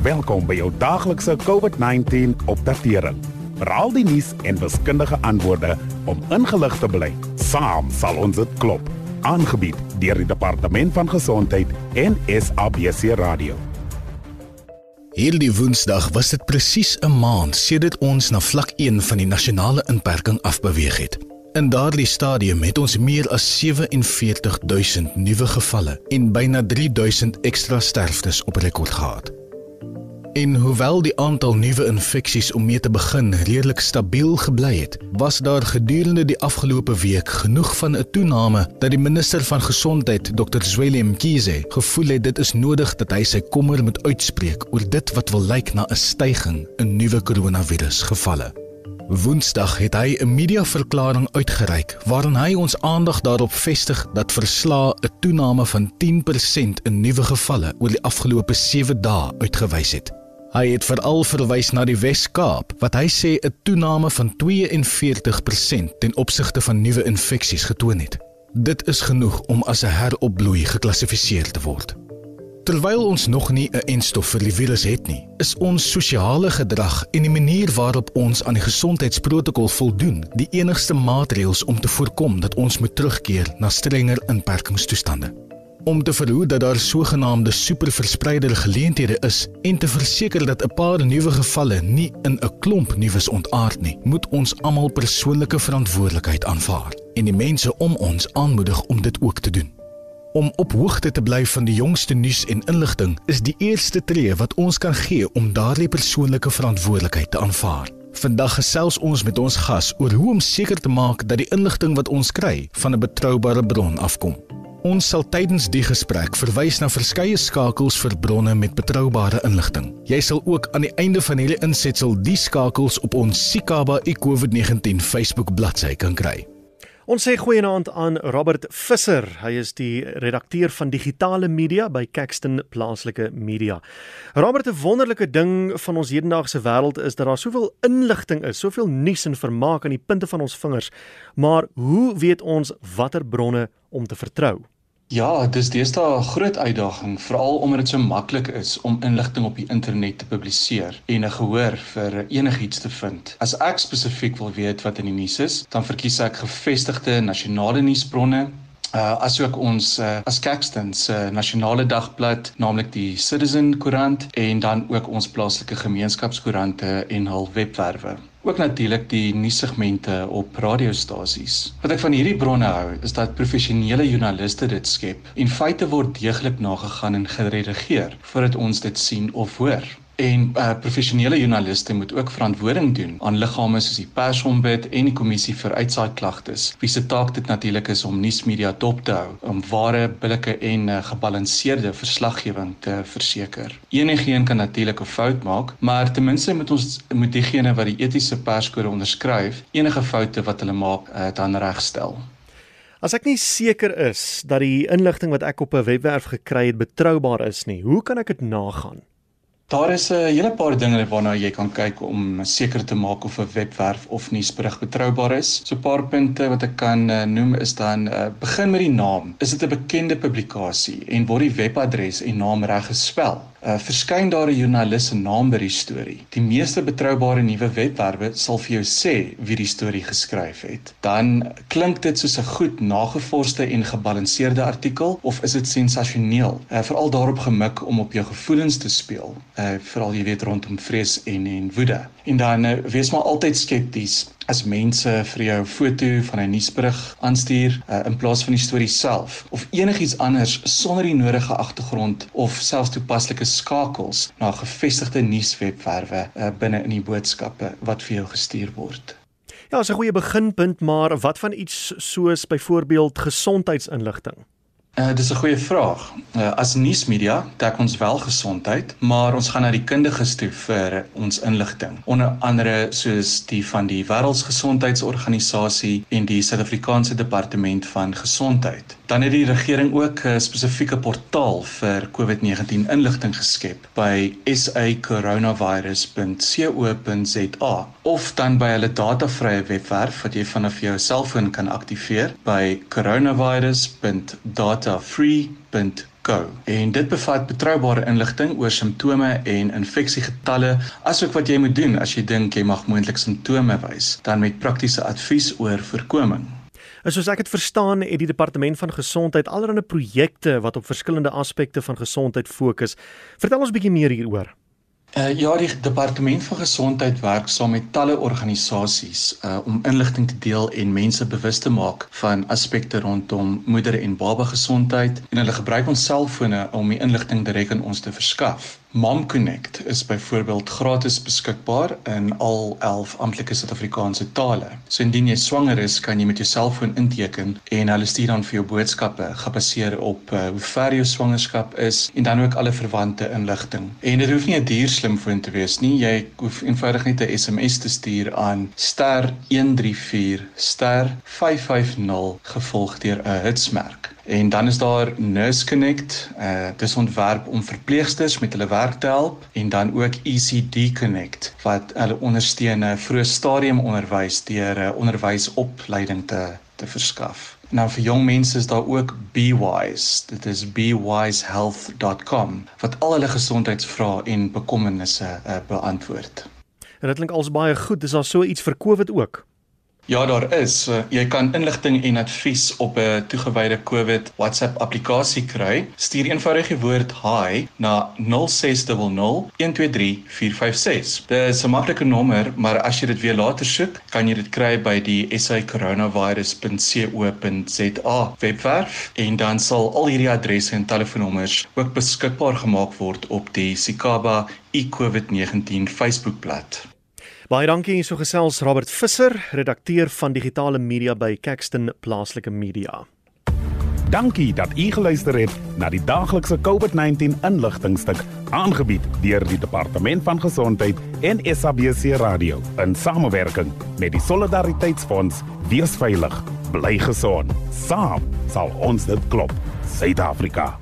Welkom by jou daglikse COVID-19 opdatering. Veral die nuus en wiskundige antwoorde om ingelig te bly. Saam sal ons dit klop. Aangebied deur die Departement van Gesondheid en SABC Radio. Hierdie Woensdag was dit presies 'n maand sedit ons na vlak 1 van die nasionale inperking afbeweeg het. In daardie stadium het ons meer as 47000 nuwe gevalle en byna 3000 ekstra sterftes op rekord gehad. En hoewel die aantal nuwe infeksies om mee te begin redelik stabiel gebly het, was daar gedurende die afgelope week genoeg van 'n toename dat die minister van gesondheid, Dr. Zweli Mkhize, gevoel het dit is nodig dat hy sy kommer moet uitspreek oor dit wat wil lyk na 'n stygings in nuwe koronavirusgevalle. Woensdag het hy 'n mediaverklaring uitgereik waarin hy ons aandag daarop vestig dat verslae 'n toename van 10% in nuwe gevalle oor die afgelope 7 dae uitgewys het. Hy het veral verwys na die Wes-Kaap wat hy sê 'n toename van 42% ten opsigte van nuwe infeksies getoon het. Dit is genoeg om as 'n heropbloei geklassifiseer te word. Terwyl ons nog nie 'n enstof vir die virus het nie, is ons sosiale gedrag en die manier waarop ons aan die gesondheidsprotokol voldoen, die enigste maatreëls om te voorkom dat ons moet terugkeer na strenger inperkingstoestande om te verhoed dat daar sogenaamde superverspreider geleenthede is en te verseker dat 'n paar nuwe gevalle nie in 'n klomp nuus ontaard nie, moet ons almal persoonlike verantwoordelikheid aanvaar en die mense om ons aanmoedig om dit ook te doen. Om op hoogte te bly van die jongste nuus en inligting is die eerste tree wat ons kan gee om daardie persoonlike verantwoordelikheid te aanvaar. Vandag gesels ons met ons gas oor hoe om seker te maak dat die inligting wat ons kry van 'n betroubare bron afkom. Ons sal tydens die gesprek verwys na verskeie skakels vir bronne met betroubare inligting. Jy sal ook aan die einde van hierdie insetsel die skakels op ons Sikaba iCovid-19 Facebook bladsy kan kry. Ons sê goeienaand aan Robert Visser. Hy is die redakteur van digitale media by Caxton Plaaslike Media. Robert, 'n wonderlike ding van ons hedendaagse wêreld is dat daar soveel inligting is, soveel nuus en vermaak aan die punte van ons vingers. Maar hoe weet ons watter bronne om te vertrou? Ja, dis deesdae 'n groot uitdaging, veral omdat dit so maklik is om inligting op die internet te publiseer en 'n gehoor vir enigiets te vind. As ek spesifiek wil weet wat in die nuus is, dan verkies ek gevestigde nasionale nuusbronne uh asook ons uh, as Caxton se uh, nasionale dagblad, naamlik die Citizen Koerant en dan ook ons plaaslike gemeenskapskoerante en hul webwerwe ook natuurlik die nuussegmente op radiostasies. Wat ek van hierdie bronne hou, is dat professionele joernaliste dit skep en feite word deeglik nagegaan en geredigeer voordat ons dit sien of hoor. En uh, professionele joernaliste moet ook verantwoording doen aan liggame soos die Persombud en die Kommissie vir Uitsaai Klagtes. Wie se taak dit natuurlik is om nuusmedia dop te hou, om ware, billike en uh, gebalanseerde verslaggewing te verseker. Enigeen kan natuurlik 'n fout maak, maar ten minste moet ons moet diegene wat die etiese perskode onderskryf, enige foute wat hulle maak, uh, dan regstel. As ek nie seker is dat die inligting wat ek op 'n webwerf gekry het betroubaar is nie, hoe kan ek dit nagaan? Daar is 'n hele paar dinge waarna jy kan kyk om seker te maak of 'n webwerf of nuusberig betroubaar is. So 'n paar punte wat ek kan uh, noem is dan uh, begin met die naam. Is dit 'n bekende publikasie en word die webadres en naam reg gespel? Uh, verskyn daar 'n joernalis se naam by die storie. Die meeste betroubare nuwe webwerwe sal vir jou sê wie die storie geskryf het. Dan klink dit soos 'n goed nagevorsde en gebalanseerde artikel of is dit sensasioneel? Uh, Veral daarop gemik om op jou gevoelens te speel. Uh, Veral jy weet rondom vrees en en woede. En dan uh, wees maar altyd skepties as mense vir jou foto van 'n nuusberig aanstuur uh, in plaas van die storie self of enigiets anders sonder die nodige agtergrond of selfs toepaslike skakels na gevestigde nuuswebwerwe uh, binne in die boodskappe wat vir jou gestuur word. Ja, dis 'n goeie beginpunt, maar wat van iets soos byvoorbeeld gesondheidsinligting? Uh, dis 'n goeie vraag. Uh, as nuusmedia dek ons wel gesondheid, maar ons gaan na die kundiges toe vir ons inligting. Onder andere soos die van die Wêreldgesondheidsorganisasie en die Suid-Afrikaanse Departement van Gesondheid. Dan het die regering ook 'n spesifieke portaal vir COVID-19 inligting geskep by sacoronavirus.co.za of dan by hulle datavrye webwerf wat jy vanaf jou selfoon kan aktiveer by coronavirus.data datafree.co.za Go. En dit bevat betroubare inligting oor simptome en infeksiegetalle, asook wat jy moet doen as jy dink jy mag moontlik simptome wys, dan met praktiese advies oor voorkoming. En soos ek dit verstaan, het die departement van gesondheid allerlei projekte wat op verskillende aspekte van gesondheid fokus. Vertel ons 'n bietjie meer hieroor. Uh, ja, die departement van gesondheid werk saam met talle organisasies uh, om inligting te deel en mense bewus te maak van aspekte rondom moeder en baba gesondheid en hulle gebruik ons selfone om die inligting direk aan ons te verskaf. Mom Connect is byvoorbeeld gratis beskikbaar in al 11 amptelike Suid-Afrikaanse tale. So indien jy swanger is, kan jy met jou selfoon inteken en hulle stuur dan vir jou boodskappe gebaseer op uh, hoe ver jou swangerskap is en dan ook alle verwante inligting. En dit hoef nie 'n duur slimfoon te wees nie. Jy hoef eenvoudig net 'n SMS te stuur aan *134* 550 gevolg deur 'n hitsmerk. En dan is daar Nurse Connect. Uh dis ontwerp om verpleegsters met hulle werk te help en dan ook ECD Connect wat hulle ondersteun vir stadium onderwys deur 'n uh, onderwysopleiding te te verskaf. Nou vir jong mense is daar ook BeWise. Dit is bewisehealth.com wat al hulle gesondheidsvrae en bekommernisse uh, beantwoord. En dit klink als baie goed. Dis daar so iets vir COVID ook. Ja, daar is. Jy kan inligting en advies op 'n toegewyde COVID WhatsApp applikasie kry. Stuur eenvoudig die woord hi na 0600123456. Dit is 'n maklike nommer, maar as jy dit weer later soek, kan jy dit kry by die sacoronavirus.co.za webwerf en dan sal al hierdie adresse en telefoonnommers ook beskikbaar gemaak word op die Sikaba e-COVID-19 Facebookblad. Baie dankie hier so gesels Robert Visser, redakteur van digitale media by Caxton Plaaslike Media. Dankie dat u geluister het na die daaglikse COVID-19 inligtingstuk aangebied deur die Departement van Gesondheid en SABC Radio in samewerking met die Solidariteitsfonds. Wees veilig, bly gesond. Saam sal ons dit klop. Suid-Afrika.